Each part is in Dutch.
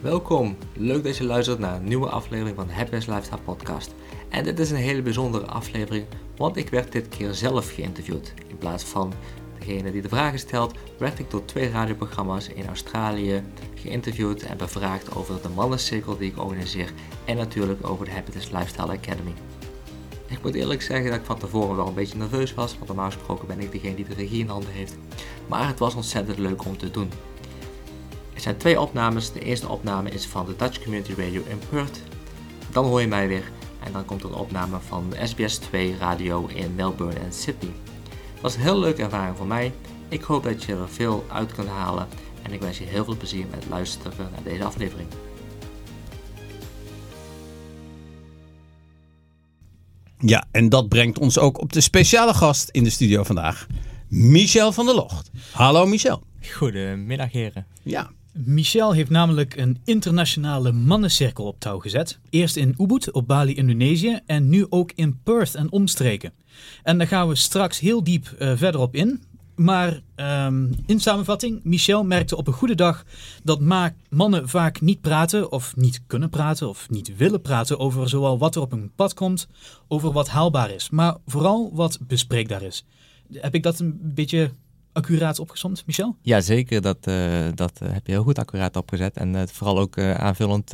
Welkom, leuk dat je luistert naar een nieuwe aflevering van de Happiness Lifestyle Podcast. En dit is een hele bijzondere aflevering, want ik werd dit keer zelf geïnterviewd. In plaats van degene die de vragen stelt, werd ik door twee radioprogramma's in Australië geïnterviewd en bevraagd over de mannencirkel die ik organiseer en natuurlijk over de Happiness Lifestyle Academy. Ik moet eerlijk zeggen dat ik van tevoren wel een beetje nerveus was, want normaal gesproken ben ik degene die de regie in handen heeft. Maar het was ontzettend leuk om te doen. Er zijn twee opnames. De eerste opname is van de Dutch Community Radio in Perth. Dan hoor je mij weer. En dan komt er een opname van de SBS 2 radio in Melbourne en Sydney. Het was een heel leuke ervaring voor mij. Ik hoop dat je er veel uit kunt halen. En ik wens je heel veel plezier met luisteren naar deze aflevering. Ja, en dat brengt ons ook op de speciale gast in de studio vandaag. Michel van der Locht. Hallo Michel. Goedemiddag heren. Ja, Michel heeft namelijk een internationale mannencirkel op touw gezet. Eerst in Ubud op Bali, Indonesië en nu ook in Perth en omstreken. En daar gaan we straks heel diep uh, verder op in. Maar um, in samenvatting, Michel merkte op een goede dag dat ma mannen vaak niet praten of niet kunnen praten of niet willen praten over zowel wat er op hun pad komt, over wat haalbaar is, maar vooral wat bespreekbaar is. Heb ik dat een beetje accuraat opgezomd, Michel? Ja, zeker. Dat, uh, dat uh, heb je heel goed accuraat opgezet. En uh, vooral ook aanvullend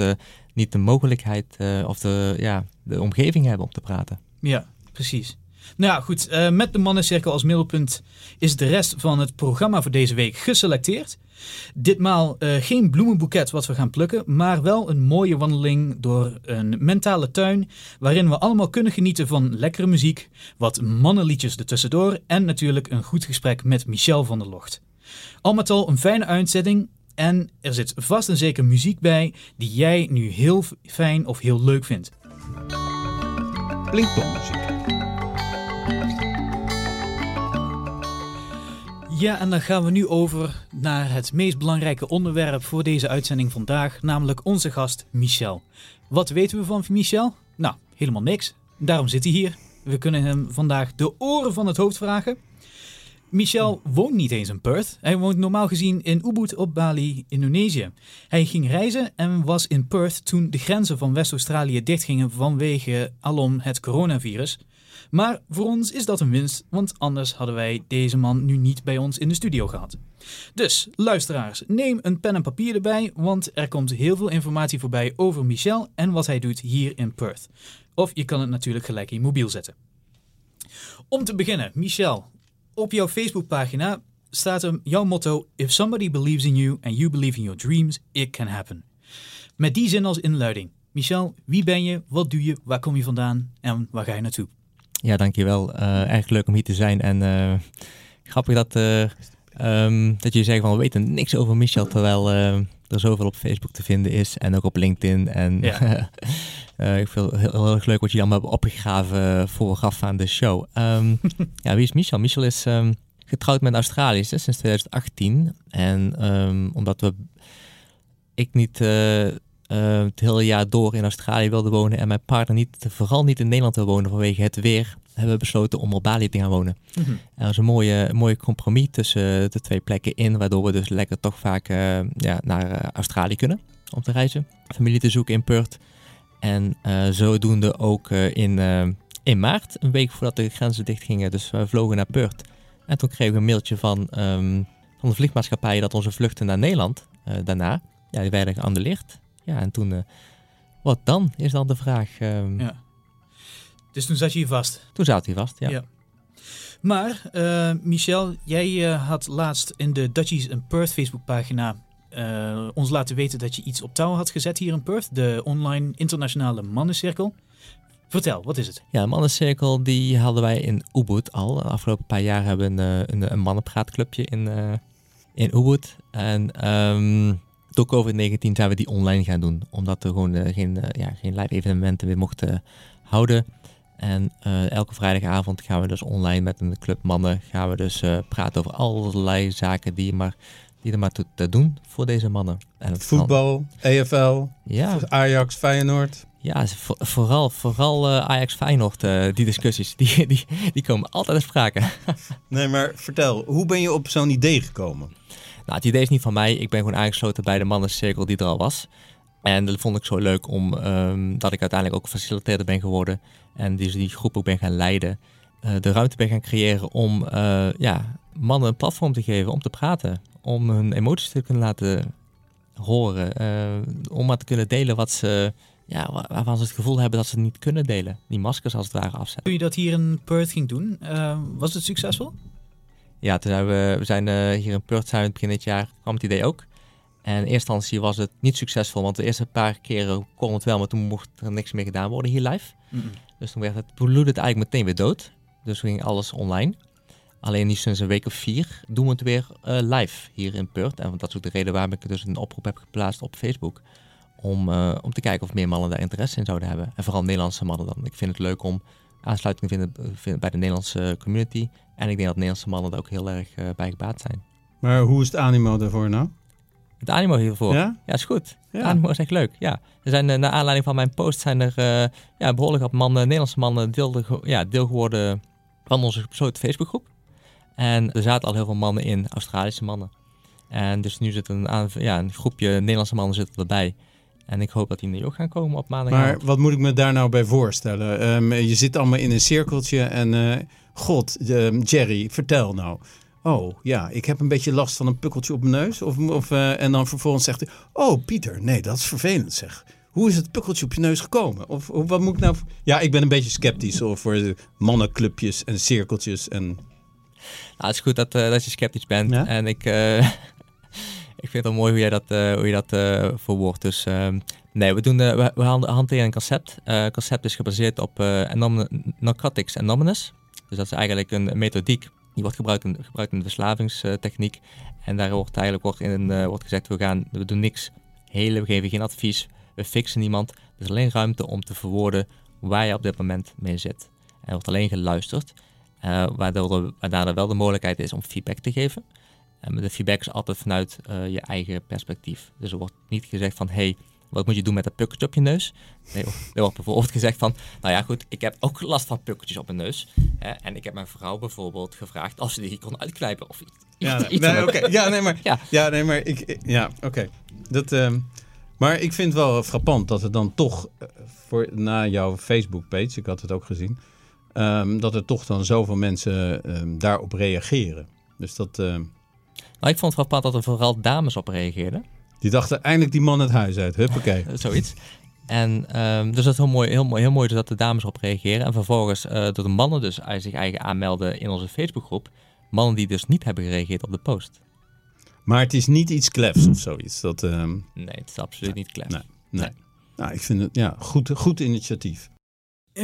niet de mogelijkheid of de, ja, de omgeving hebben om te praten. Ja, precies. Nou ja, goed. met de mannencirkel als middelpunt is de rest van het programma voor deze week geselecteerd. Ditmaal uh, geen bloemenboeket wat we gaan plukken, maar wel een mooie wandeling door een mentale tuin. Waarin we allemaal kunnen genieten van lekkere muziek, wat mannenliedjes ertussendoor en natuurlijk een goed gesprek met Michel van der Locht. Al met al een fijne uitzending en er zit vast en zeker muziek bij die jij nu heel fijn of heel leuk vindt. Blinkpopmuziek. Ja, en dan gaan we nu over naar het meest belangrijke onderwerp voor deze uitzending vandaag, namelijk onze gast Michel. Wat weten we van Michel? Nou, helemaal niks. Daarom zit hij hier. We kunnen hem vandaag de oren van het hoofd vragen. Michel woont niet eens in Perth. Hij woont normaal gezien in Ubud op Bali, Indonesië. Hij ging reizen en was in Perth toen de grenzen van West-Australië dichtgingen vanwege alom het coronavirus. Maar voor ons is dat een winst, want anders hadden wij deze man nu niet bij ons in de studio gehad. Dus, luisteraars, neem een pen en papier erbij, want er komt heel veel informatie voorbij over Michel en wat hij doet hier in Perth. Of je kan het natuurlijk gelijk in mobiel zetten. Om te beginnen, Michel, op jouw Facebookpagina staat jouw motto: If somebody believes in you and you believe in your dreams, it can happen. Met die zin als inluiding. Michel, wie ben je, wat doe je, waar kom je vandaan en waar ga je naartoe? Ja, dankjewel. Uh, erg leuk om hier te zijn. En uh, grappig dat, uh, um, dat jullie zeggen van we weten niks over Michel, terwijl er zoveel op Facebook te vinden is en ook op LinkedIn. En ja. ik vind het heel, heel, erg leuk wat jullie allemaal hebben opgegraven vooraf aan de show. Um, ja, wie is Michel? Michel is um, getrouwd met een Australisch sinds 2018. En omdat we ik niet uh, het hele jaar door in Australië wilde wonen en mijn partner niet, vooral niet in Nederland wil wonen vanwege het weer, hebben we besloten om op Bali te gaan wonen. Mm -hmm. En dat is een mooie, mooie compromis tussen de twee plekken in, waardoor we dus lekker toch vaak uh, ja, naar uh, Australië kunnen om te reizen, familie te zoeken in Perth. En zodoende ook in, in maart, een week voordat de grenzen dicht gingen. Dus we vlogen naar Perth. En toen kregen we een mailtje van, um, van de vliegmaatschappij dat onze vluchten naar Nederland daarna, ja, die werden geannuleerd. Ja, en toen, uh, wat dan, is dan de vraag. Um, ja. Dus toen zat je hier vast? Toen zat hij vast, ja. ja. Maar, uh, Michel, jij uh, had laatst in de Dutchies and Perth Facebookpagina ons laten weten dat je iets op touw had gezet hier in Perth. De online internationale mannencirkel. Vertel, wat is het? Ja, de mannencirkel die hadden wij in Ubud al. De afgelopen paar jaar hebben we een, een, een mannenpraatclubje in, in Ubud. En... Um, door COVID-19 zijn we die online gaan doen. Omdat we gewoon uh, geen, uh, ja, geen live evenementen meer mochten houden. En elke vrijdagavond gaan we dus online met een club mannen gaan we dus praten over allerlei zaken die, maar, die er maar te, te doen voor deze mannen. En het Voetbal, kan... EFL, ja. Ajax, Feyenoord. Ja, voor, vooral, vooral Ajax Feyenoord, die discussies, die, die, die komen altijd ter sprake. nee, maar vertel, hoe ben je op zo'n idee gekomen? Nou, het idee is niet van mij. Ik ben gewoon aangesloten bij de mannencirkel die er al was. En dat vond ik zo leuk om, ehm, dat ik uiteindelijk ook facilitator ben geworden. En dus die groep ook ben gaan leiden. Eh, de ruimte ben gaan creëren om eh, ja, mannen een platform te geven om te praten. Om hun emoties te kunnen laten horen. eh, om maar te kunnen delen wat ze, ja, wa- waarvan ze het gevoel hebben dat ze niet kunnen delen. Die maskers als het ware afzetten. Toen je dat hier in Perth ging doen, was het succesvol? Ja, toen we, we zijn eh, hier in Perth zijn we begin dit jaar, kwam het idee ook. En in eerste instantie was het niet succesvol, want de eerste paar keren kon het wel, maar toen mocht er niks meer gedaan worden hier live. Dus toen werd het, toen bloedde het eigenlijk meteen weer dood. Dus toen ging alles online. Alleen nu sinds een week of vier doen we het weer eh, live hier in Perth. En dat is ook de reden waarom ik dus een oproep heb geplaatst op Facebook. Om, eh, om te kijken of meer mannen daar interesse in zouden hebben. En vooral Nederlandse mannen dan. Ik vind het leuk om aansluiting te vinden bij de Nederlandse community. En ik denk dat Nederlandse mannen daar ook heel erg eh, bij gebaat zijn. Maar hoe is het animo daarvoor nou? Het animo hiervoor. Ja, Ja? is goed. Ja. Het animo is echt leuk. Ja. Er zijn eh, naar aanleiding van mijn post zijn er eh, ja, behoorlijk wat mannen, Nederlandse mannen deel, ge- ja, deel geworden van onze besloten Facebookgroep. En er zaten al heel veel mannen in, Australische mannen. En dus nu zit een, ja, een groepje Nederlandse mannen zitten erbij. En ik hoop dat die nu ook gaan komen op maandag. Maar wat moet ik me daar nou bij voorstellen? Ehm, je zit allemaal in een cirkeltje en... eh, God, ehm, Jerry, vertel nou. Oh, ja, ik heb een beetje last van een pukkeltje op mijn neus. Of, of, eh, en dan vervolgens zegt hij... Oh, Pieter, nee, dat is vervelend zeg. Hoe is het pukkeltje op je neus gekomen? Of, of wat moet ik nou... Ja, ik ben een beetje sceptisch over mannenclubjes en cirkeltjes. En... Nou, het is goed dat, eh, dat je sceptisch bent. Ja? En ik, ik vind het wel mooi hoe jij dat, eh, hoe je dat eh, verwoordt. Dus ehm, nee, we, doen, eh, we, we hanteren een concept. Het concept is gebaseerd op narcotics anonymous. Dus dat is eigenlijk een methodiek die wordt gebruikt in, gebruikt de verslavingstechniek. En daar wordt eigenlijk wordt in, wordt gezegd, we, gaan, we doen niks hele, we geven geen advies, we fixen niemand. Er is alleen ruimte om te verwoorden waar je op dit moment mee zit. En er wordt alleen geluisterd. Waardoor, waardoor er wel de mogelijkheid is om feedback te geven. En de feedback is altijd vanuit eh, je eigen perspectief. Dus er wordt niet gezegd van, hey, wat moet je doen met dat pukkeltje op je neus? Nee, er wordt bijvoorbeeld gezegd van, nou ja goed, ik heb ook last van pukkeltjes op mijn neus. Hè, en ik heb mijn vrouw bijvoorbeeld gevraagd of ze die kon uitknijpen. Of iets, Ja, nee, oké. ja, nee, maar, Ja. ja. nee, maar ik, ja, oké. Dat, ehm, maar ik vind het wel frappant dat er dan toch, eh, voor, na jouw Facebook-page, ik had het ook gezien, ehm, dat er toch dan zoveel mensen ehm, daarop reageren. Dus dat, Nou, ik vond het wel dat er vooral dames op reageerden. die dachten eindelijk die man het huis uit, huppakee. Zoiets. En ehm, dus dat is heel mooi, heel mooi, heel mooi dus dat de dames op reageren. En vervolgens eh door de mannen dus eh, zich eigen aanmelden in onze Facebookgroep. Mannen die dus niet hebben gereageerd op de post. Maar het is niet iets klefs of zoiets. Dat, ehm, Nee, het is absoluut niet klef. Nee. nee. Nou, ik vind het, ja, goed, goed initiatief.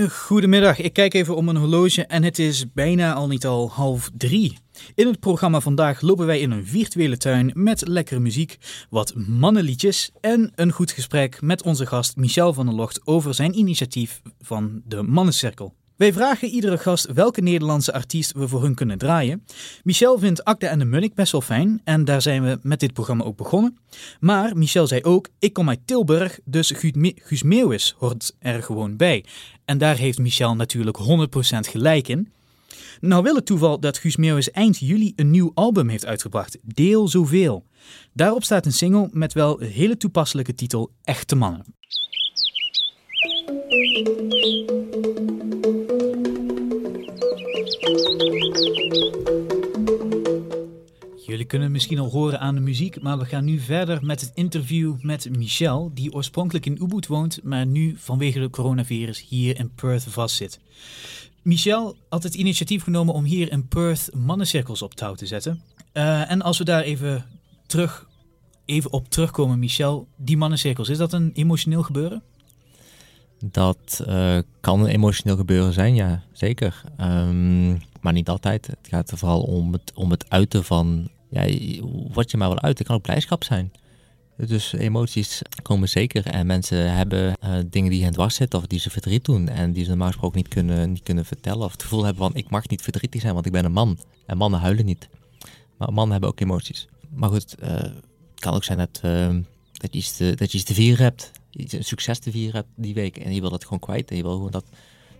Goedemiddag, ik kijk even om mijn horloge en het is bijna al niet al half drie. In het programma vandaag lopen wij in een virtuele tuin met lekkere muziek, wat mannenliedjes en een goed gesprek met onze gast Michel van der Locht over zijn initiatief van de Mannencirkel. Wij vragen iedere gast welke Nederlandse artiest we voor hun kunnen draaien. Michel vindt Akda en de Munnik best wel fijn en daar zijn we met dit programma ook begonnen. Maar Michel zei ook, ik kom uit Tilburg, dus Guus Meeuwis hoort er gewoon bij. En daar heeft Michel natuurlijk 100% gelijk in. Nou wil het toeval dat Guus Meeuwis eind juli een nieuw album heeft uitgebracht, Deel Zoveel. Daarop staat een single met wel een hele toepasselijke titel Echte Mannen. Jullie kunnen het misschien al horen aan de muziek, maar we gaan nu verder met het interview met Michel, die oorspronkelijk in Ubud woont, maar nu vanwege de coronavirus hier in Perth vastzit. Michel had het initiatief genomen om hier in Perth mannencirkels op touw te zetten. Eh, en als we daar even, terug, even op terugkomen, Michel, die mannencirkels, is dat een emotioneel gebeuren? Dat eh, kan een emotioneel gebeuren zijn, ja, zeker. Ehm, maar niet altijd. Het gaat er vooral om het, om het uiten van ja, wat je maar wil uiten. Het kan ook blijdschap zijn. Dus emoties komen zeker. En mensen hebben eh, dingen die hen dwars zitten of die ze verdriet doen. En die ze normaal gesproken niet kunnen, niet kunnen vertellen. Of het gevoel hebben van ik mag niet verdrietig zijn, want ik ben een man. En mannen huilen niet. Maar mannen hebben ook emoties. Maar goed, eh, het kan ook zijn dat, eh, dat, iets dat je iets te vieren hebt. Iets, een succes te vieren hebt die week. En je wil dat gewoon kwijt. En je wil gewoon dat,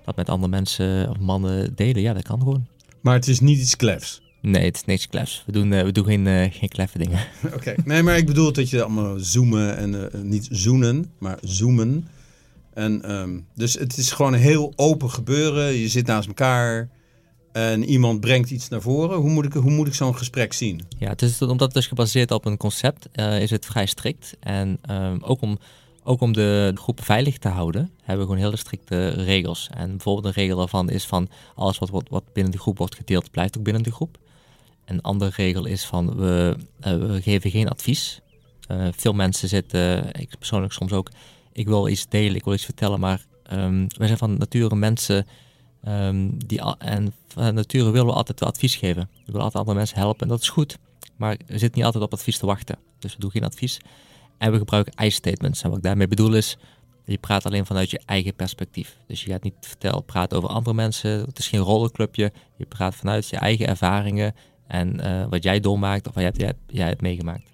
dat met andere mensen of mannen delen. Ja, dat kan gewoon. Maar het is niet iets klefs. Nee, het is niks klefs. We doen, eh, we doen geen, eh, geen kleffe dingen. Oké. Nee, maar ik bedoel dat je allemaal zoomen en eh, niet zoenen, maar zoomen. En, ehm, dus het is gewoon een heel open gebeuren. Je zit naast elkaar en iemand brengt iets naar voren. Hoe moet ik, hoe moet ik zo'n gesprek zien? Ja, het is, omdat het dus gebaseerd op een concept is het vrij strikt. En ehm, ook, om, ook om de groep veilig te houden, hebben we gewoon hele strikte regels. En bijvoorbeeld een regel daarvan is van alles wat, wat, wat binnen de groep wordt gedeeld, blijft ook binnen de groep. Een andere regel is van we, eh, we geven geen advies. Eh, veel mensen zitten, ik persoonlijk soms ook, ik wil iets delen, ik wil iets vertellen, maar ehm wij zijn van nature mensen ehm, die, en van nature willen we altijd advies geven. We willen altijd andere mensen helpen en dat is goed. Maar we zitten niet altijd op advies te wachten. Dus we doen geen advies. En we gebruiken I-statements. En wat ik daarmee bedoel is, je praat alleen vanuit je eigen perspectief. Dus je gaat niet vertellen, praten over andere mensen. Het is geen rollenclubje. Je praat vanuit je eigen ervaringen en eh, wat jij doormaakt of wat jij, hebt- jij, hebt- meegemaakt.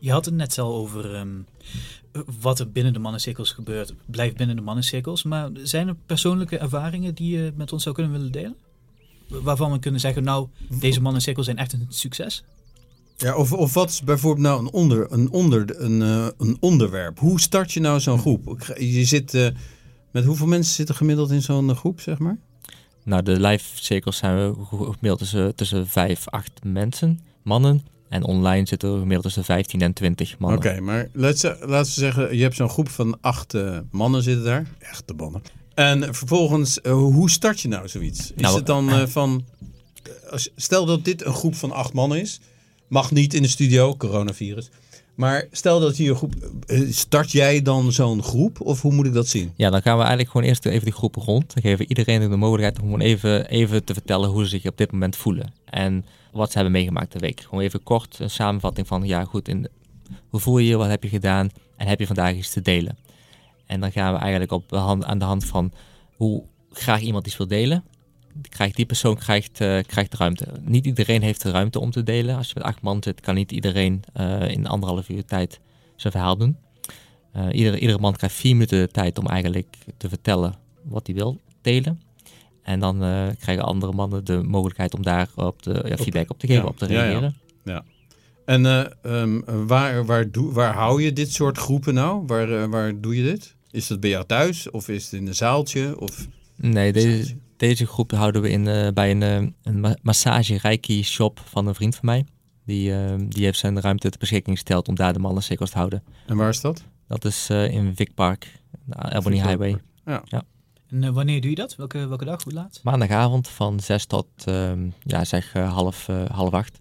Je had het net al over ehm, wat er binnen de mannencirkels gebeurt, blijft binnen de mannencirkels. Maar zijn er persoonlijke ervaringen die je met ons zou kunnen willen delen? Waarvan we kunnen zeggen, nou, deze mannencirkels zijn echt een succes. Ja, of, of wat is bijvoorbeeld nou een, onder, een, onder, een, eh, een onderwerp? Hoe start je nou zo'n groep? Je zit, eh, met hoeveel mensen zitten gemiddeld in zo'n eh, groep, zeg maar? Nou, de live cirkels zijn we gemiddeld tussen, tussen 5, 8 mensen, mannen. En online zitten we gemiddeld tussen 15 en 20 mannen. Oké, maar laten we, laten we zeggen, je hebt zo'n groep van acht mannen zitten daar. Echte mannen. En vervolgens, hoe start je nou zoiets? Is Nou, het dan van, als, stel dat dit een groep van acht mannen is. Mag niet in de studio, coronavirus. Maar stel dat hier een groep, eh, start jij dan zo'n groep? Of hoe moet ik dat zien? Ja, dan gaan we eigenlijk gewoon eerst even die groep rond. Dan geven iedereen de mogelijkheid om gewoon even, even te vertellen hoe ze zich op dit moment voelen. En wat ze hebben meegemaakt de week. Gewoon even kort een samenvatting van, ja goed, in, hoe voel je je, wat heb je gedaan en heb je vandaag iets te delen. En dan gaan we eigenlijk op aan de hand van hoe graag iemand iets wil delen. Krijgt die persoon krijgt, eh, krijgt ruimte. Niet iedereen heeft de ruimte om te delen. Als je met acht man zit, kan niet iedereen eh, in anderhalf uur tijd zijn verhaal doen. Eh, iedere, iedere man krijgt vier minuten de tijd om eigenlijk te vertellen wat hij wil delen. En dan krijgen andere mannen de mogelijkheid om daar op de, ja, feedback op te geven, ja, op te ja, ja. reageren. En eh, ehm, waar, waar, doe, waar hou je dit soort groepen nou? Waar, waar doe je dit? Is dat bij jou thuis? Of is het in een zaaltje? Of... Nee, deze, deze groep houden we in, eh, bij een, eh, een ma- massage reiki shop van een vriend van mij. Die, eh, die heeft zijn ruimte ter beschikking gesteld om daar de mannencirkels te houden. En waar is dat? Dat is eh, in Vic Park, Albany Vic Highway. Ja. En eh, wanneer doe je dat? Welke, welke dag? Hoe laat? Maandagavond van 6 tot ehm, ja, zeg, half, eh, half acht.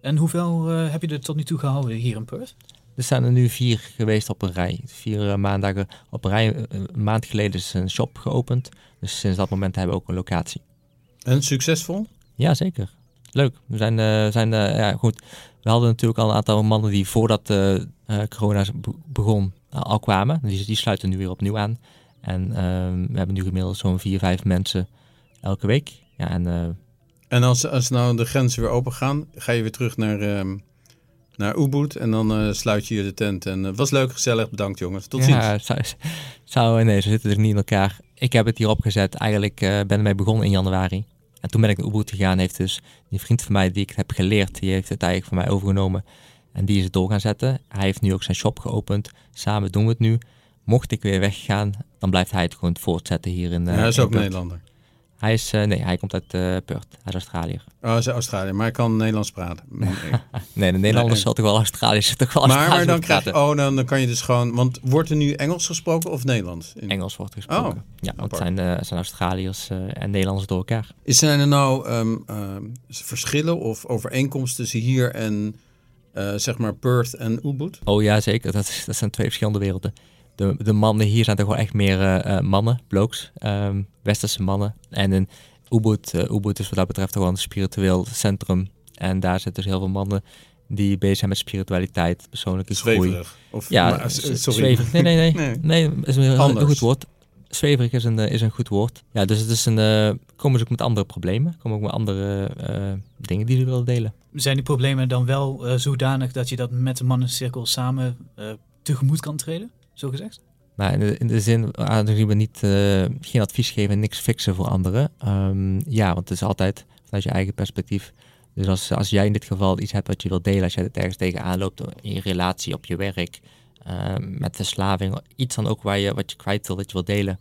En hoeveel eh, heb je er tot nu toe gehouden hier in Perth? Er zijn er nu vier geweest op een rij. Vier eh, maandagen op een rij. Eh, Een maand geleden is een shop geopend. Dus sinds dat moment hebben we ook een locatie. En succesvol? Ja, zeker. Leuk. We zijn, eh, zijn eh, ja, goed. We hadden natuurlijk al een aantal mannen die voordat eh eh, corona be- begon eh, al kwamen. Die, die sluiten nu weer opnieuw aan. En ehm, we hebben nu gemiddeld zo'n vier, vijf mensen elke week. Ja, en eh, En als, als nou de grenzen weer open gaan, ga je weer terug naar, ehm naar Ubud en dan eh, sluit je hier de tent. En eh, was leuk, gezellig, bedankt jongens. Tot ziens. ja, zou, zou, nee, ze zitten er niet in elkaar. Ik heb het hier opgezet. Eigenlijk eh, ben ermee begonnen in januari. En toen ben ik naar Ubud gegaan. Heeft dus die vriend van mij die ik heb geleerd, die heeft het eigenlijk van mij overgenomen. En die is het door gaan zetten. Hij heeft nu ook zijn shop geopend. Samen doen we het nu. Mocht ik weer weggaan, dan blijft hij het gewoon voortzetten hier in. Ja, eh, hij is in ook. Nederlander. Hij is, eh, nee, hij komt uit eh Perth. Hij is Australiër. Oh, hij is Australië, maar hij kan Nederlands praten. Nee. Nee, de Nederlanders Nee. zal toch wel Australisch, toch wel maar, maar dan krijg oh, dan, dan kan je dus gewoon, want wordt er nu Engels gesproken of Nederlands? In- Engels wordt gesproken. Oh, ja, want het zijn, het zijn Australiërs en Nederlanders door elkaar. Is zijn er nou ehm, ehm, verschillen of overeenkomsten tussen hier en zeg maar Perth en Ubud? Oh ja, zeker. Dat, dat zijn twee verschillende werelden. De, de mannen hier zijn toch wel echt meer eh, eh, mannen, blokes, ehm, westerse mannen. En in Ubud, eh, Ubud is wat dat betreft toch wel een spiritueel centrum. En daar zitten dus heel veel mannen die bezig zijn met spiritualiteit, persoonlijke groei. Zweverig. Of, Ja, maar, sorry. zweverig. Nee, nee, nee. Nee. nee. is een, heel- een goed woord. Zweverig is een, is een goed woord. Ja, dus het is een, komen ze ook met andere problemen. Komen ook met andere eh, dingen die ze willen delen. Zijn die problemen dan wel eh, zodanig dat je dat met de mannencirkel samen eh, tegemoet kan treden? Zo gezegd? Maar in de, in zin, aangezien we niet, eh, geen advies geven en niks fixen voor anderen. Ehm, ja, want het is altijd vanuit je eigen perspectief Dus als, als jij in dit geval iets hebt wat je wilt delen, als jij het ergens tegenaan loopt in je relatie, op je werk, uh, met verslaving, iets dan ook waar je, wat je kwijt wil, dat je wilt delen,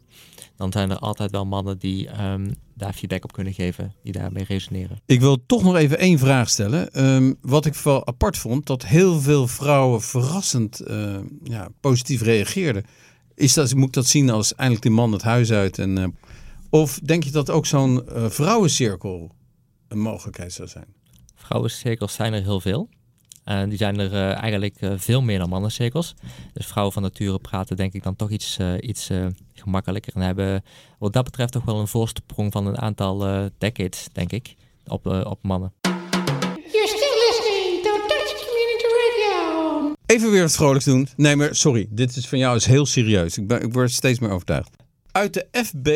dan zijn er altijd wel mannen die um, daar feedback op kunnen geven, die daarmee resoneren. Ik wil toch nog even één vraag stellen. Um, wat ik wel apart vond, dat heel veel vrouwen verrassend uh, ja, positief reageerden. Is dat, moet ik dat zien als eindelijk die man het huis uit? En, uh, of denk je dat ook zo'n uh, vrouwencirkel een mogelijkheid zou zijn? Vrouwencirkels zijn er heel veel. Uh, die zijn er uh, eigenlijk uh, veel meer dan mannencirkels. Dus vrouwen van nature praten denk ik dan toch iets, iets gemakkelijker. En hebben wat dat betreft toch wel een voorsprong van een aantal decades, denk ik, op, op mannen. You're still listening to Dutch Community Radio. Even weer wat vrolijks doen. Nee, maar sorry, dit is van jou is heel serieus. Ik, ben, ik word steeds meer overtuigd. Uit de FB,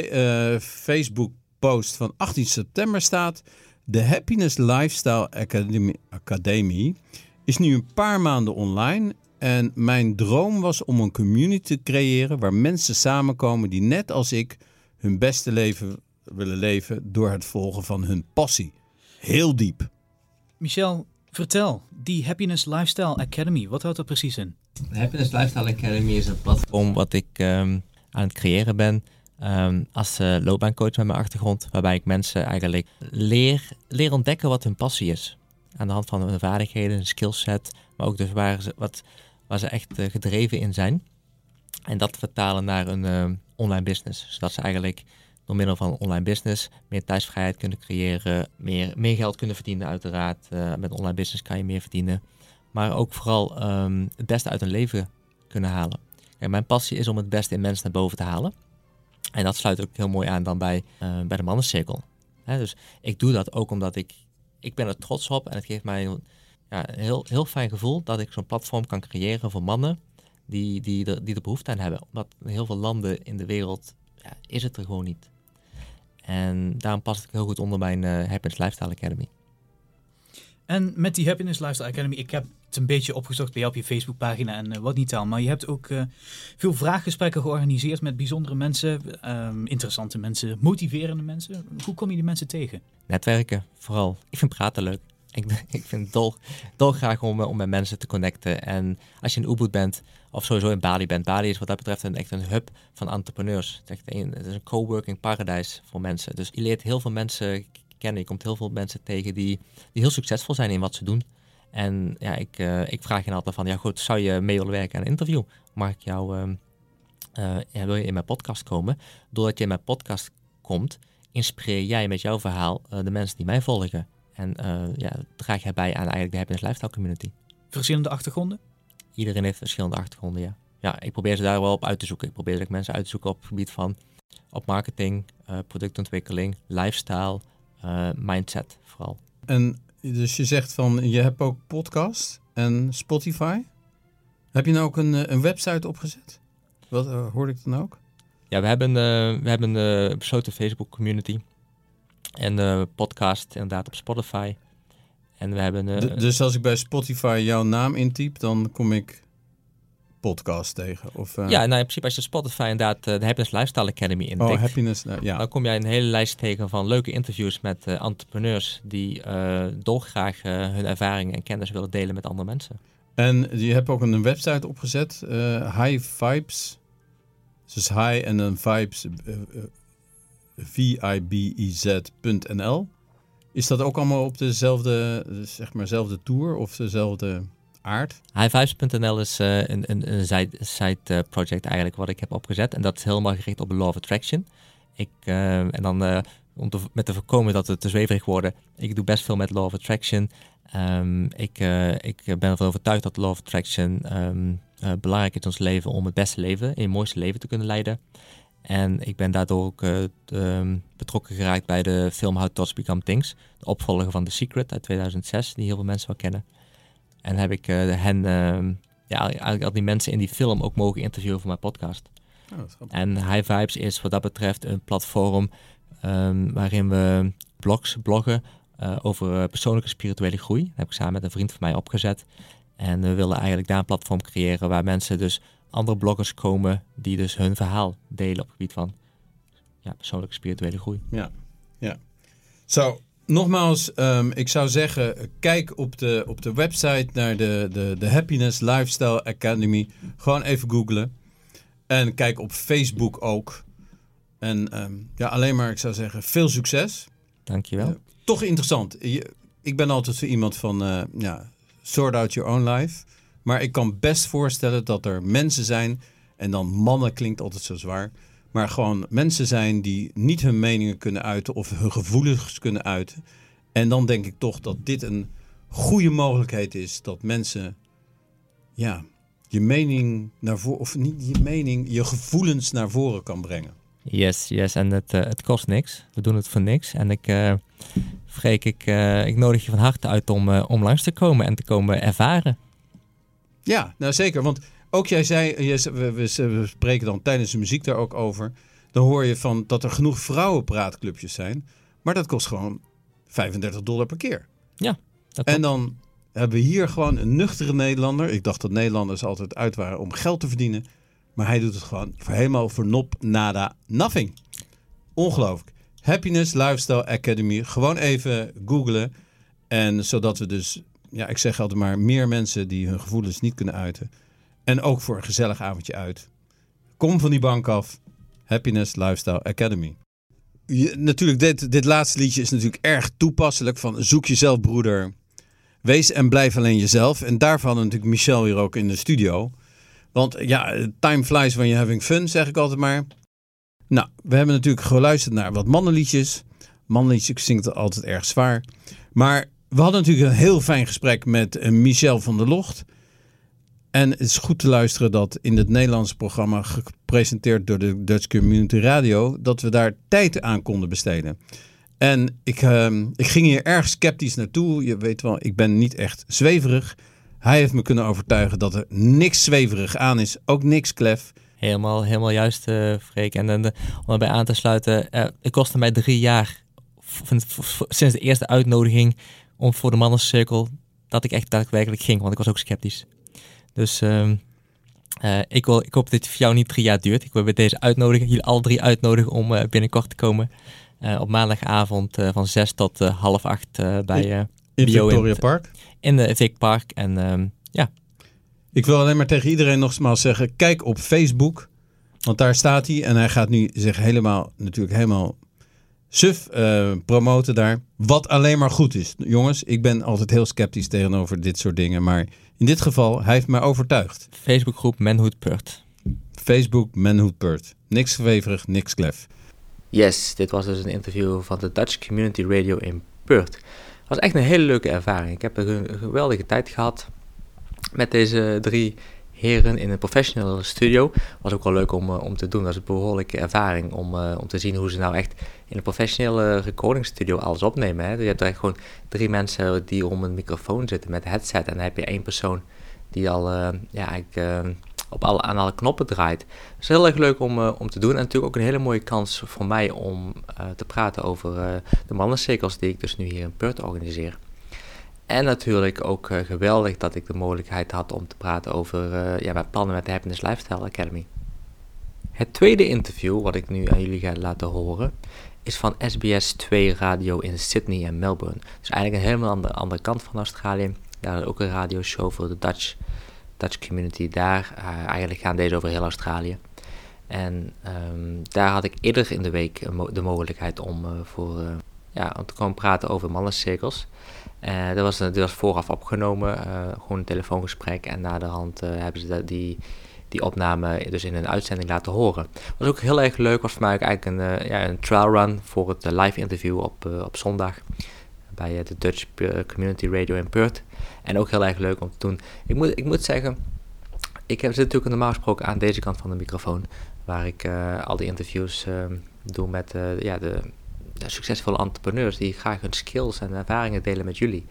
Facebook post van 18 september staat... De Happiness Lifestyle Academy, Academy is nu een paar maanden online. En mijn droom was om een community te creëren waar mensen samenkomen die net als ik hun beste leven willen leven door het volgen van hun passie. Heel diep. Michel, vertel, die Happiness Lifestyle Academy, wat houdt dat precies in? De Happiness Lifestyle Academy is een platform wat ik um, aan het creëren ben um, als uh, loopbaancoach met mijn achtergrond, waarbij ik mensen eigenlijk leer, leer ontdekken wat hun passie is aan de hand van hun vaardigheden, hun skillset, maar ook dus waar ze, wat, waar ze echt uh, gedreven in zijn. En dat vertalen naar een uh, online business. Zodat ze eigenlijk door middel van online business meer thuisvrijheid kunnen creëren, meer, meer geld kunnen verdienen uiteraard. Uh, met online business kan je meer verdienen. Maar ook vooral um, het beste uit hun leven kunnen halen. En mijn passie is om het beste in mensen naar boven te halen. En dat sluit ook heel mooi aan dan bij, bij de mannencirkel. Dus ik doe dat ook omdat ik ik ben er trots op en het geeft mij een, ja, heel, heel fijn gevoel dat ik zo'n platform kan creëren voor mannen die, die, er, die er behoefte aan hebben. Omdat in heel veel landen in de wereld ja, is het er gewoon niet. En daarom past het heel goed onder mijn uh, Happiness Lifestyle Academy. En met die Happiness Lifestyle Academy, ik heb het een beetje opgezocht bij jou op je Facebookpagina en uh, wat niet al. Maar je hebt ook uh, veel vraaggesprekken georganiseerd met bijzondere mensen, um, interessante mensen, motiverende mensen. Hoe kom je die mensen tegen? Netwerken, vooral. Ik vind praten leuk. Ik, ik vind het dol, graag om, om met mensen te connecten. En als je in Ubud bent, of sowieso in Bali bent. Bali is wat dat betreft een, echt een hub van entrepreneurs. Het is, een, het is een coworking paradijs voor mensen. Dus je leert heel veel mensen kennen. Je komt heel veel mensen tegen die, die heel succesvol zijn in wat ze doen. En ja, ik, uh, ik vraag je altijd van, ja goed, zou je mee willen werken aan een interview? Mag ik jou, uh, uh, ja, wil je in mijn podcast komen? Doordat je in mijn podcast komt, inspireer jij met jouw verhaal de mensen die mij volgen. En ja, draag jij bij aan eigenlijk de Happiness Lifestyle Community. Verschillende achtergronden? Iedereen heeft verschillende achtergronden, ja. Ja, ik probeer ze daar wel op uit te zoeken. Ik probeer ook mensen uit te zoeken op het gebied van op marketing, productontwikkeling, lifestyle, mindset vooral. En dus je zegt van, je hebt ook podcast en Spotify. Heb je nou ook een, eh, een website opgezet? Wat uh, hoorde ik dan ook? Ja, we hebben, uh, we hebben een besloten Facebook community. En podcast inderdaad op Spotify. En we hebben... dus als ik bij Spotify jouw naam intyp, dan kom ik podcast tegen? Of, uh... Ja, nou in principe als je Spotify inderdaad uh, de Happiness Lifestyle Academy intikt. Oh, Happiness, uh, ja. Dan kom jij een hele lijst tegen van leuke interviews met entrepreneurs die dolgraag hun ervaringen en kennis willen delen met andere mensen. En je hebt ook een website opgezet, High Vibes. Dus high en dan vibes, V-I-B-I-Z.nl. Is dat ook allemaal op dezelfde, zeg maar, dezelfde tour of dezelfde aard? Is uh, een, een, een side, uh, project eigenlijk wat ik heb opgezet. En dat is helemaal gericht op law of attraction. Ik, uh, en dan om te, met te voorkomen dat het te zweverig wordt. Ik doe best veel met law of attraction. Um, ik, ik ben ervan overtuigd dat law of attraction um, belangrijk is in ons leven om het beste leven, in het mooiste leven te kunnen leiden. En ik ben daardoor ook um, betrokken geraakt bij de film How Thoughts Become Things. De opvolger van The Secret uit 2006, die heel veel mensen wel kennen. En heb ik uh, hen, uh, ja, eigenlijk al die mensen in die film ook mogen interviewen voor mijn podcast. Oh, en High Vibes is wat dat betreft een platform um, waarin we blogs bloggen uh, over persoonlijke spirituele groei. Dat heb ik samen met een vriend van mij opgezet. En we willen eigenlijk daar een platform creëren waar mensen dus andere bloggers komen die dus hun verhaal delen op het gebied van ja, persoonlijke spirituele groei. Ja, ja. Zo, nogmaals, ehm, ik zou zeggen, kijk op de, op de website naar de, de, de Happiness Lifestyle Academy. Gewoon even googlen. En kijk op Facebook ook. En ehm, ja, alleen maar, ik zou zeggen, veel succes. Dankjewel. Ja. Toch interessant. Je- ik ben altijd zo iemand van, eh, ja, sort out your own life. Maar ik kan best voorstellen dat er mensen zijn, en dan mannen klinkt altijd zo zwaar, maar gewoon mensen zijn die niet hun meningen kunnen uiten of hun gevoelens kunnen uiten. En dan denk ik toch dat dit een goede mogelijkheid is dat mensen, ja, je mening naar voren, of niet je mening, je gevoelens naar voren kan brengen. Yes, yes. En het, eh, het kost niks. We doen het voor niks. En ik, Freek, ik, eh, ik nodig je van harte uit om, om langs te komen en te komen ervaren. Ja, nou zeker. Want ook jij zei, je, we, we, we spreken dan tijdens de muziek daar ook over. Dan hoor je van dat er genoeg vrouwenpraatclubjes zijn. Maar dat kost gewoon 35 dollar per keer. Dat En dan hebben we hier gewoon een nuchtere Nederlander. Ik dacht dat Nederlanders altijd uit waren om geld te verdienen. Maar hij doet het gewoon voor helemaal voor nop, nada, nothing. Ongelooflijk. Happiness Lifestyle Academy. Gewoon even googlen. En zodat we dus, ja, ik zeg altijd maar, meer mensen die hun gevoelens niet kunnen uiten. En ook voor een gezellig avondje uit. Kom van die bank af. Happiness Lifestyle Academy. Natuurlijk, dit, dit laatste liedje is natuurlijk erg toepasselijk. Van zoek jezelf, broeder. Wees en blijf alleen jezelf. En daarvan natuurlijk Michel hier ook in de studio. Want ja, time flies when you're having fun, zeg ik altijd maar. Nou, we hebben natuurlijk geluisterd naar wat mannenliedjes. Mannenliedjes zingt altijd erg zwaar. Maar we hadden natuurlijk een heel fijn gesprek met eh, Michel van der Locht. En het is goed te luisteren dat in het Nederlandse programma, gepresenteerd door de Dutch Community Radio, dat we daar tijd aan konden besteden. En ik, ehm, ik ging hier erg sceptisch naartoe. Je weet wel, ik ben niet echt zweverig. Hij heeft me kunnen overtuigen dat er niks zweverig aan is, ook niks klef. Helemaal, helemaal juist, eh Freek. En eh, om erbij aan te sluiten, eh, het kostte mij drie jaar sinds de eerste uitnodiging om voor de mannencirkel dat ik echt daadwerkelijk ging, want ik was ook sceptisch. Dus ehm, eh, ik, wil, ik hoop dat het voor jou niet drie jaar duurt. Ik wil bij deze uitnodigen, jullie alle drie uitnodigen om eh, binnenkort te komen. Eh, op maandagavond van zes tot half acht bij, In Bio Victoria Park. in de Vic Park. En ehm, ja, Ik wil alleen maar tegen iedereen nogmaals zeggen: kijk op Facebook. Want daar staat hij. En hij gaat nu zich helemaal, natuurlijk helemaal suf promoten daar. Wat alleen maar goed is. Jongens, ik ben altijd heel sceptisch tegenover dit soort dingen. Maar in dit geval, hij heeft mij overtuigd. Facebookgroep Manhood Purt. Facebook, Manhood Purt. Niks zweverig, niks klef. Yes, dit was dus een interview van de Dutch Community Radio in Perth. Het was echt een hele leuke ervaring. Ik heb er een geweldige tijd gehad met deze drie heren in een professionele studio. Was ook wel leuk om, eh, om te doen. Dat is een behoorlijke ervaring om, eh, om te zien hoe ze nou echt in een professionele recordingstudio alles opnemen. Hè. Je hebt echt gewoon drie mensen die om een microfoon zitten met headset. En dan heb je één persoon die al eh, ja, eigenlijk, op alle, aan alle knoppen draait. Het is heel erg leuk om, om te doen. En natuurlijk ook een hele mooie kans voor mij om te praten over de mannencirkels die ik dus nu hier in Perth organiseer. En natuurlijk ook eh, geweldig dat ik de mogelijkheid had om te praten over eh, ja, mijn plannen met de Happiness Lifestyle Academy. Het tweede interview wat ik nu aan jullie ga laten horen is van SBS 2 Radio in Sydney en Melbourne. Dus eigenlijk een helemaal andere, andere kant van Australië. Daar is ook een radioshow voor de Dutch, Dutch community daar. Eh, eigenlijk gaan deze over heel Australië. En ehm, daar had ik eerder in de week de mogelijkheid om, voor, ja, om te komen praten over mannencirkels. Eh dat, was, dat was vooraf opgenomen, eh, gewoon een telefoongesprek. En na de hand eh, hebben ze dat- die, die opname dus in een uitzending laten horen. Was ook heel erg leuk, was voor mij eigenlijk een, ja, een trial run voor het live interview op, op zondag. Bij de Dutch Community Radio in Perth. En ook heel erg leuk om te doen. Ik moet, ik moet zeggen, ik heb zit natuurlijk normaal gesproken aan deze kant van de microfoon. Waar ik al die interviews eh, doe met ja, de succesvolle entrepreneurs die graag hun skills en ervaringen delen met jullie.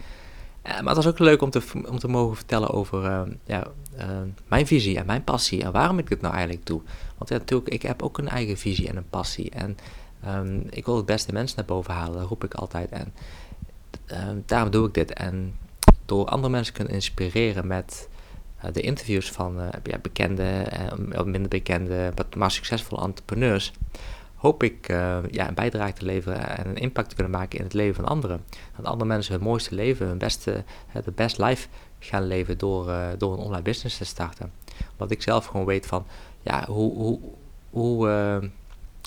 Eh, maar het was ook leuk om te, om te mogen vertellen over eh, ja, eh, mijn visie en mijn passie en waarom ik dit nou eigenlijk doe. Want ja, natuurlijk, ik heb ook een eigen visie en een passie. En ehm, ik wil het beste mensen naar boven halen, dat roep ik altijd. En ehm, daarom doe ik dit. En door andere mensen kunnen inspireren met de interviews van ja, bekende, en minder bekende, maar- maar succesvolle entrepreneurs, hoop ik uh, ja, een bijdrage te leveren en een impact te kunnen maken in het leven van anderen. Dat andere mensen hun mooiste leven, hun beste, de best life gaan leven door, uh, door een online business te starten. Omdat ik zelf gewoon weet van ja, hoe, hoe, hoe, uh,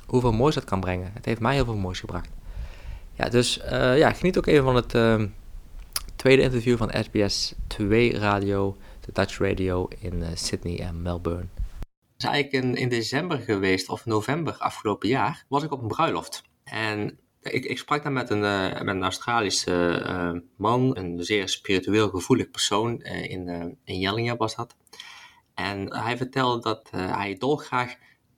hoeveel moois dat kan brengen. Het heeft mij heel veel moois gebracht. Ja, dus ja, geniet ook even van het tweede interview van SBS 2 Radio, de Dutch Radio in Sydney en Melbourne is eigenlijk in, december geweest, of november afgelopen jaar, was ik op een bruiloft. En ik, ik sprak daar met een, uh, met een Australische uh, man, een zeer spiritueel gevoelig persoon, uh, in, in Jellinge was dat. En hij vertelde dat hij dolgraag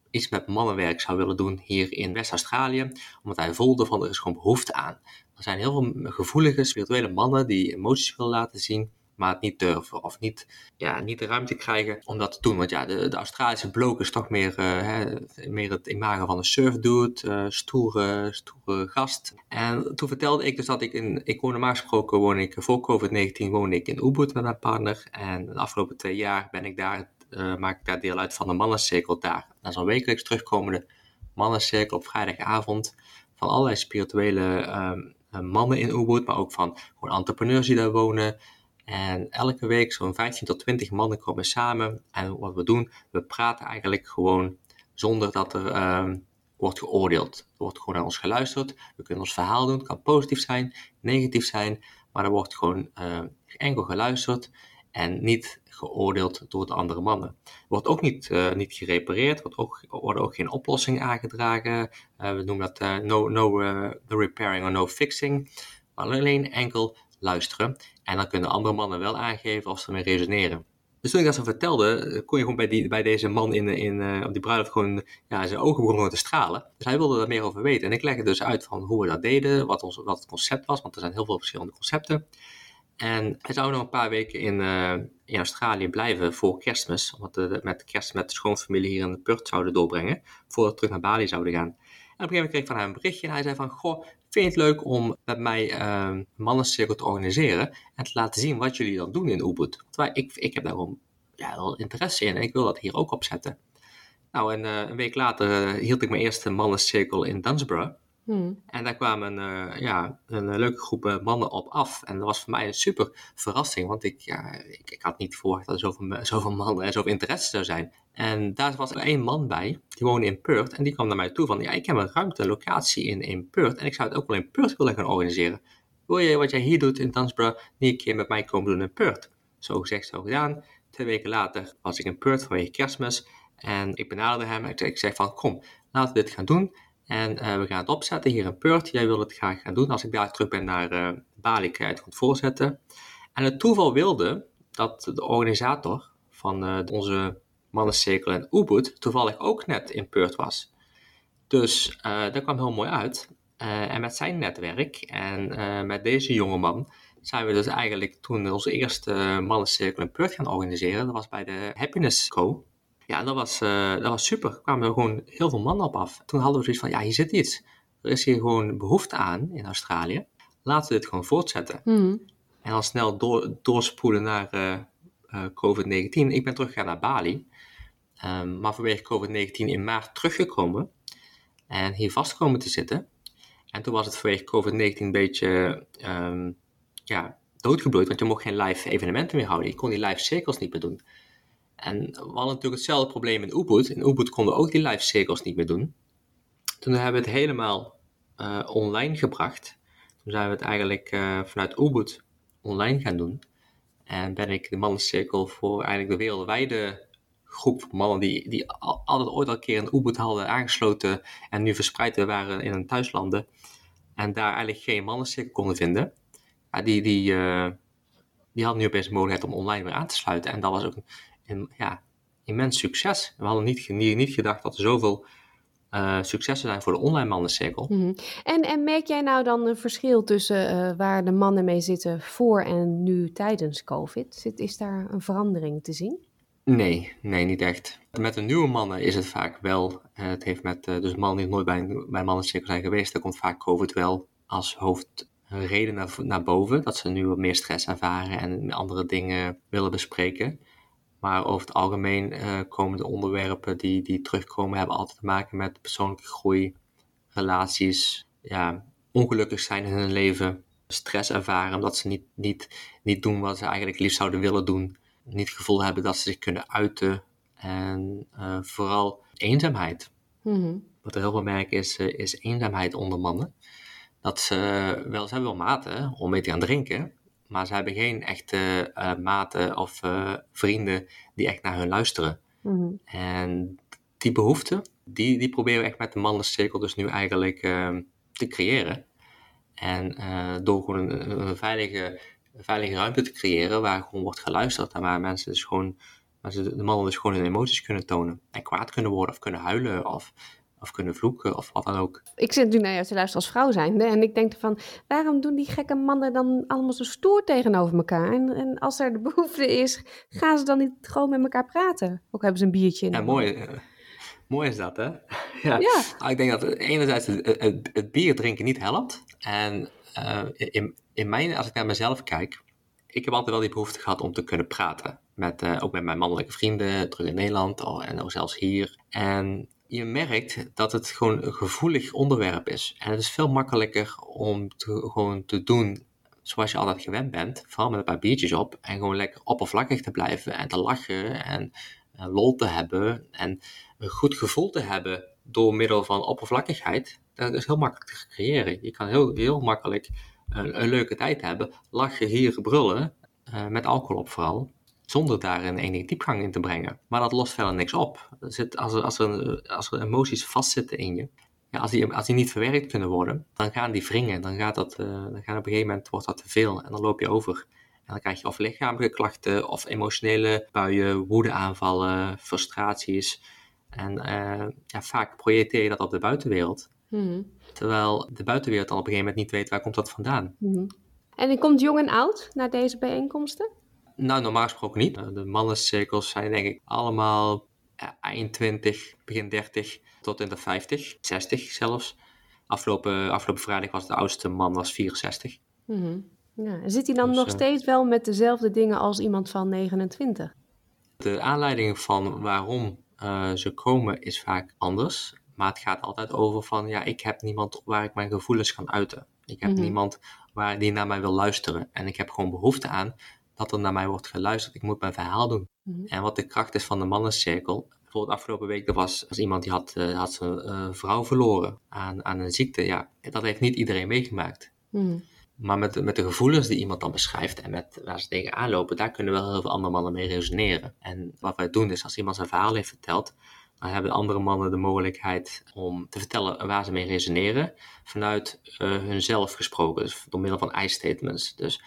iets met mannenwerk zou willen doen hier in West-Australië, omdat hij voelde van er is gewoon behoefte aan. Er zijn heel veel gevoelige, spirituele mannen die emoties willen laten zien, maar het niet durven of niet, ja, niet de ruimte krijgen om dat te doen. Want ja, de, Australische bloke is toch meer, uh, hè, meer het imago van een surfdude, uh, stoere, stoere gast. En toen vertelde ik dus dat ik in, ik woon normaal gesproken, woon ik, voor COVID-19 woonde ik in Ubud met mijn partner. En de afgelopen twee jaar ben ik daar, uh, maak ik daar deel uit van de mannencirkel daar. Dat is een wekelijks terugkomende mannencirkel op vrijdagavond van allerlei spirituele um, mannen in Ubud, maar ook van gewoon entrepreneurs die daar wonen, en elke week zo'n 15 tot 20 mannen komen samen. En wat we doen, we praten eigenlijk gewoon zonder dat er uh, wordt geoordeeld. Er wordt gewoon naar ons geluisterd. We kunnen ons verhaal doen. Het kan positief zijn, negatief zijn. Maar er wordt gewoon uh, enkel geluisterd en niet geoordeeld door de andere mannen. Er wordt ook niet, uh, niet gerepareerd, er wordt ook, worden ook geen oplossingen aangedragen. Uh, we noemen dat no, no, no repairing or no fixing. Maar alleen enkel luisteren. En dan kunnen andere mannen wel aangeven of ze ermee resoneren. Dus toen ik dat zo vertelde, eh, kon je gewoon bij, die, bij deze man in, in, uh, op die bruiloft gewoon, ja, zijn ogen begonnen te stralen. Dus hij wilde er meer over weten. En ik legde dus uit van hoe we dat deden, wat, ons, wat het concept was, want er zijn heel veel verschillende concepten. En hij zou nog een paar weken in, uh, in Australië blijven voor kerstmis, omdat we met kerst met de schoonfamilie hier in de Purt zouden doorbrengen, voordat we terug naar Bali zouden gaan. En op een gegeven moment kreeg ik van hem een berichtje en hij zei van, goh, vind je het leuk om met mij uh, een mannencirkel te organiseren en te laten zien wat jullie dan doen in Ubud? Want ik, ik heb daar gewoon ja, wel interesse in en ik wil dat hier ook opzetten. Nou, en uh, een week later uh, hield ik mijn eerste mannencirkel in Dunsborough. Hmm. En daar kwamen uh, ja, een leuke groep mannen op af. En dat was voor mij een super verrassing, want ik, ja, ik, ik had niet verwacht dat er zoveel, zoveel mannen en zoveel interesse zou zijn. En daar was er één man bij, die woonde in Perth. En die kwam naar mij toe van, ja, ik heb een ruimte, locatie in, in Perth. En ik zou het ook wel in Perth willen gaan organiseren. Wil je wat jij hier doet in Dansborough, niet een keer met mij komen doen in Perth? Zo gezegd, zo gedaan. Twee weken later was ik in Perth vanwege kerstmis. En ik benaderde hem en ik zei van, kom, laten we dit gaan doen. En uh, we gaan het opzetten hier in Perth. Jij wil het graag gaan doen. Als ik daar terug ben naar uh, Bali, kan je het goed voorzetten. En het toeval wilde dat de organisator van uh, onze mannencirkel en Ubud toevallig ook net in Perth was. Dus uh, dat kwam heel mooi uit. Uh, en met zijn netwerk en uh, met deze jongeman zijn we dus eigenlijk toen onze eerste mannencirkel in Perth gaan organiseren. Dat was bij de Happiness Co. Ja, dat was, dat was super. Er kwamen er gewoon heel veel mannen op af. Toen hadden we zoiets van, ja, hier zit iets. Er is hier gewoon behoefte aan in Australië. Laten we dit gewoon voortzetten. Mm. En dan snel door, doorspoelen naar COVID-19. Ik ben teruggegaan naar Bali. Um, maar vanwege COVID-19 in maart teruggekomen en hier vast komen te zitten. En toen was het vanwege COVID-19 een beetje um, ja, doodgebloeid, want je mocht geen live evenementen meer houden. Je kon die live cirkels niet meer doen. En we hadden natuurlijk hetzelfde probleem in Ubud. In Ubud konden we ook die live cirkels niet meer doen. Toen hebben we het helemaal uh, online gebracht. Toen zijn we het eigenlijk uh, vanuit Ubud online gaan doen. En ben ik de mannencirkel voor eigenlijk de wereldwijde groep mannen die, die altijd ooit al een keer een Ubud hadden aangesloten en nu verspreid waren in hun thuislanden en daar eigenlijk geen mannencirkel konden vinden, die, die, uh, die hadden nu opeens de mogelijkheid om online weer aan te sluiten. En dat was ook een, ja, immens succes. We hadden niet, niet, niet gedacht dat er zoveel uh, successen zijn voor de online mannencirkel. -hmm. en, en merk jij nou dan een verschil tussen uh, waar de mannen mee zitten voor en nu tijdens COVID? Zit, is daar een verandering te zien? Nee, nee, niet echt. Met de nieuwe mannen is het vaak wel. Uh, het heeft met, uh, dus mannen die nooit bij, bij mannencirkel zijn geweest, daar komt vaak COVID wel als hoofdreden naar, naar boven. Dat ze nu wat meer stress ervaren en andere dingen willen bespreken. Maar over het algemeen uh, komen de onderwerpen die, die terugkomen, hebben altijd te maken met persoonlijke groei, relaties ja, ongelukkig zijn in hun leven, stress ervaren omdat ze niet, niet, niet doen wat ze eigenlijk liefst zouden willen doen, niet het gevoel hebben dat ze zich kunnen uiten en eh, vooral eenzaamheid. Mhm. Wat er heel veel merk is, eh, is eenzaamheid onder mannen. Dat ze wel, ze hebben wel maten om mee te gaan drinken, maar ze hebben geen echte eh, maten of eh, vrienden die echt naar hun luisteren. Mhm. En die behoefte, die, die proberen we echt met de mannencirkel dus nu eigenlijk ehm, te creëren. En eh, door gewoon een, een veilige, een veilige ruimte te creëren waar gewoon wordt geluisterd en waar mensen dus gewoon, ze, de mannen dus gewoon hun emoties kunnen tonen. En kwaad kunnen worden of kunnen huilen of, of kunnen vloeken of wat dan ook. Ik zit nu naar jou te luisteren als vrouw zijnde en ik denk van, waarom doen die gekke mannen dan allemaal zo stoer tegenover elkaar? En, en als er de behoefte is, gaan ze dan niet gewoon met elkaar praten? Ook hebben ze een biertje in. Ja, mooi. mooi is dat, hè? ja. Ja. Nou, ik denk dat enerzijds het, het, het bier drinken niet helpt. En eh, in, in mijn, als ik naar mezelf kijk, ik heb altijd wel die behoefte gehad om te kunnen praten. Met, eh, ook met mijn mannelijke vrienden, terug in Nederland en ook zelfs hier. En je merkt dat het gewoon een gevoelig onderwerp is. En het is veel makkelijker om te, gewoon te doen zoals je altijd gewend bent. Vooral met een paar biertjes op. En gewoon lekker oppervlakkig te blijven en te lachen en eh, lol te hebben. En een goed gevoel te hebben door middel van oppervlakkigheid. Dat is heel makkelijk te creëren. Je kan heel, heel makkelijk een, leuke tijd hebben. Lachen, hier brullen. eh, met alcohol op vooral zonder daar een enige diepgang in te brengen. Maar dat lost verder niks op. Zit, als, er, als, er, als er emoties vastzitten in je, ja, als, die, als die niet verwerkt kunnen worden, dan gaan die wringen. Dan, gaat dat, eh, dan gaat op een gegeven moment wordt dat te veel en dan loop je over. En dan krijg je of lichamelijke klachten of emotionele buien, woedeaanvallen, frustraties. En eh, ja, vaak projecteer je dat op de buitenwereld. Mhm. Terwijl de buitenwereld dan op een gegeven moment niet weet waar komt dat vandaan. Mhm. En je komt jong en oud naar deze bijeenkomsten? Nou, normaal gesproken niet. Eh, De mannencirkels zijn denk ik allemaal eind 20, begin 30 tot in de 50, 60 zelfs. Afgelopen, afgelopen vrijdag was de oudste man was 64. Mhm. Ja. en Zit hij dan Dus, nog eh, steeds wel met dezelfde dingen als iemand van 29? De aanleiding van waarom eh, ze komen is vaak anders. Maar het gaat altijd over van, ja, ik heb niemand waar ik mijn gevoelens kan uiten. Ik heb Mhm. niemand waar die naar mij wil luisteren. En ik heb gewoon behoefte aan dat er naar mij wordt geluisterd. Ik moet mijn verhaal doen. Mhm. En wat de kracht is van de mannencirkel. Bijvoorbeeld afgelopen week, er was, was iemand die had, eh, had zijn eh, vrouw verloren aan, aan een ziekte. Ja, dat heeft niet iedereen meegemaakt. Mhm. Maar met, met de gevoelens die iemand dan beschrijft en met waar ze tegenaan lopen, daar kunnen wel heel veel andere mannen mee resoneren. En wat wij doen is, als iemand zijn verhaal heeft verteld, hebben andere mannen de mogelijkheid om te vertellen waar ze mee resoneren, vanuit eh hunzelf gesproken, dus door middel van I-statements. Dus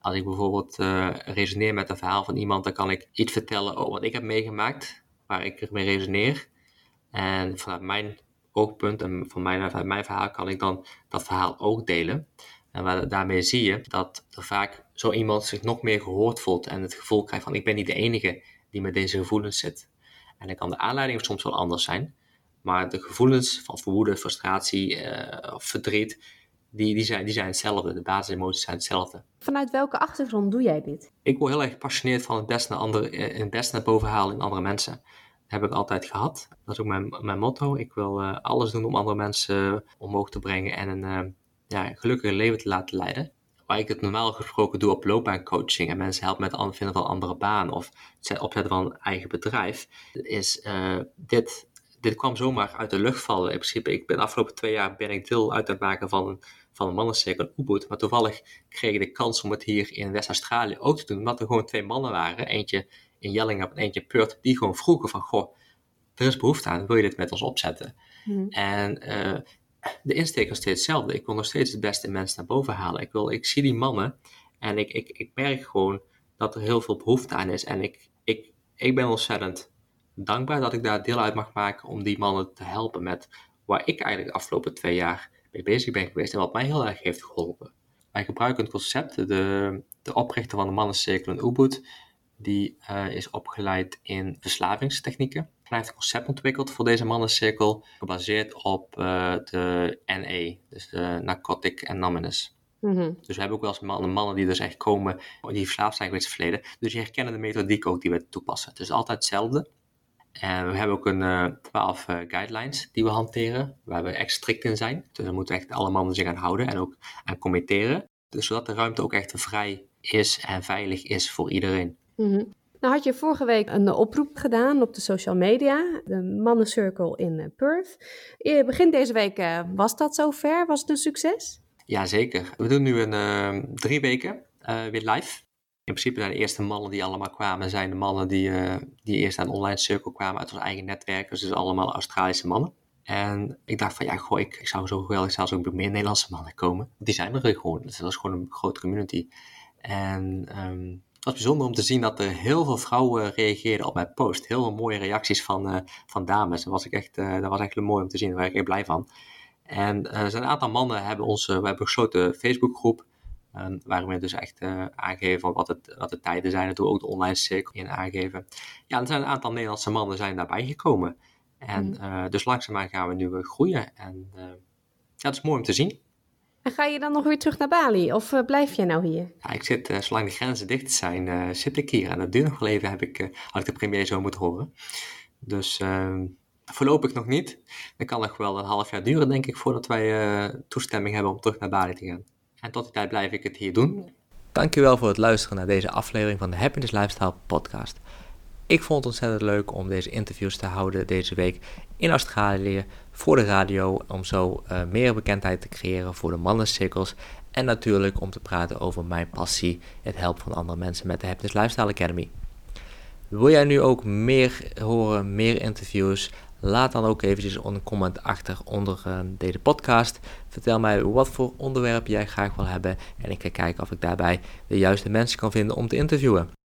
als ik bijvoorbeeld eh, resoneer met een verhaal van iemand, dan kan ik iets vertellen over wat ik heb meegemaakt, waar ik mee resoneer. En vanuit mijn oogpunt en van vanuit mijn verhaal kan ik dan dat verhaal ook delen. En daarmee zie je dat er vaak zo iemand zich nog meer gehoord voelt en het gevoel krijgt van ik ben niet de enige die met deze gevoelens zit. En dan kan de aanleiding soms wel anders zijn, maar de gevoelens van woede, frustratie eh, of verdriet, die, die, zijn, die zijn hetzelfde. De basisemoties zijn hetzelfde. Vanuit welke achtergrond doe jij dit? Ik word heel erg gepassioneerd van het best naar, andere, eh, het best naar boven halen in andere mensen. Dat heb ik altijd gehad. Dat is ook mijn, mijn motto. Ik wil eh, alles doen om andere mensen omhoog te brengen en een eh, ja, gelukkiger leven te laten leiden. Waar ik het normaal gesproken doe op loopbaancoaching en mensen helpen met het vinden van een andere baan of het opzetten van een eigen bedrijf, is eh, dit, dit kwam zomaar uit de lucht vallen. In principe, ik ben de afgelopen twee jaar ben ik deel uit het maken van een, van een mannencirkel in Ubud, maar toevallig kreeg ik de kans om het hier in West-Australië ook te doen, omdat er gewoon twee mannen waren, eentje in Jellingham en eentje in Perth, die gewoon vroegen van, goh, er is behoefte aan, wil je dit met ons opzetten? Mhm. En eh, de insteek was steeds hetzelfde. Ik wil nog steeds het beste mensen naar boven halen. Ik, wil, ik zie die mannen en ik, ik, ik merk gewoon dat er heel veel behoefte aan is. En ik, ik, ik ben ontzettend dankbaar dat ik daar deel uit mag maken om die mannen te helpen met waar ik eigenlijk de afgelopen twee jaar mee bezig ben geweest en wat mij heel erg heeft geholpen. Wij gebruiken het concept, de, de oprichter van de mannencirkel in Ubud, die eh, is opgeleid in verslavingstechnieken. Heeft een concept ontwikkeld voor deze mannencirkel, gebaseerd op eh, de NE, dus de Narcotic Anonymous. Mhm. Dus we hebben ook wel eens mannen, mannen die dus echt komen, die verslaafd zijn geweest in het verleden. Dus die herkennen de methodiek ook die we toepassen. Het is altijd hetzelfde. En we hebben ook een 12 guidelines die we hanteren, waar we echt strikt in zijn. Dus daar moeten echt alle mannen zich aan houden en ook aan committeren. Dus zodat de ruimte ook echt vrij is en veilig is voor iedereen. Mhm. Nou had je vorige week een oproep gedaan op de social media, de mannencircle in Perth. Begin deze week was dat zover? Was het een succes? Jazeker. We doen nu een drie weken weer live. In principe zijn de eerste mannen die allemaal kwamen, zijn de mannen die, die eerst aan de online cirkel kwamen uit ons eigen netwerk. Dus, dus allemaal Australische mannen. En ik dacht van ja, goh, ik, ik zou zo geweldig zelfs ook meer Nederlandse mannen komen. Die zijn er gewoon. Dus dat is gewoon een grote community. En um, het was bijzonder om te zien dat er heel veel vrouwen reageerden op mijn post. Heel veel mooie reacties van, uh, van dames. Dat was, ik echt, uh, dat was echt mooi om te zien. Daar werd ik echt blij van. En uh, er zijn een aantal mannen hebben ons, we hebben een gesloten Facebookgroep. Um, waarin we dus echt uh, aangeven wat, het, wat de tijden zijn. En toen ook de online cirkel in aangeven. Ja, er zijn een aantal Nederlandse mannen zijn daarbij gekomen. En uh, dus langzaamaan gaan we nu groeien. En ja, het is mooi om te zien. En ga je dan nog weer terug naar Bali? Of blijf jij nou hier? Ja, ik zit, zolang de grenzen dicht zijn, zit ik hier. En dat duurt nog wel even, heb ik, had ik de premier zo moeten horen. Dus ehm, voorlopig nog niet. Dan kan nog wel een half jaar duren, denk ik, voordat wij toestemming hebben om terug naar Bali te gaan. En tot die tijd blijf ik het hier doen. Dankjewel voor het luisteren naar deze aflevering van de Happiness Lifestyle podcast. Ik vond het ontzettend leuk om deze interviews te houden deze week in Australië voor de radio. Om zo uh, meer bekendheid te creëren voor de mannencirkels. En natuurlijk om te praten over mijn passie, het helpen van andere mensen met de Happiness Lifestyle Academy. Wil jij nu ook meer horen, meer interviews? Laat dan ook eventjes een comment achter onder uh, deze podcast. Vertel mij wat voor onderwerp jij graag wil hebben en ik ga kijken of ik daarbij de juiste mensen kan vinden om te interviewen.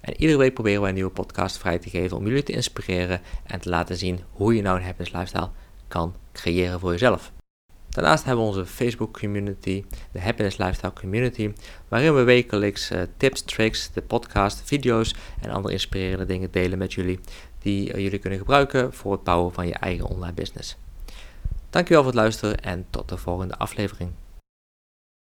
En iedere week proberen wij een nieuwe podcast vrij te geven om jullie te inspireren en te laten zien hoe je nou een happiness lifestyle kan creëren voor jezelf. Daarnaast hebben we onze Facebook community, de Happiness Lifestyle Community, waarin we wekelijks uh, tips, tricks, de podcast, video's en andere inspirerende dingen delen met jullie die uh, jullie kunnen gebruiken voor het bouwen van je eigen online business. Dankjewel voor het luisteren en tot de volgende aflevering.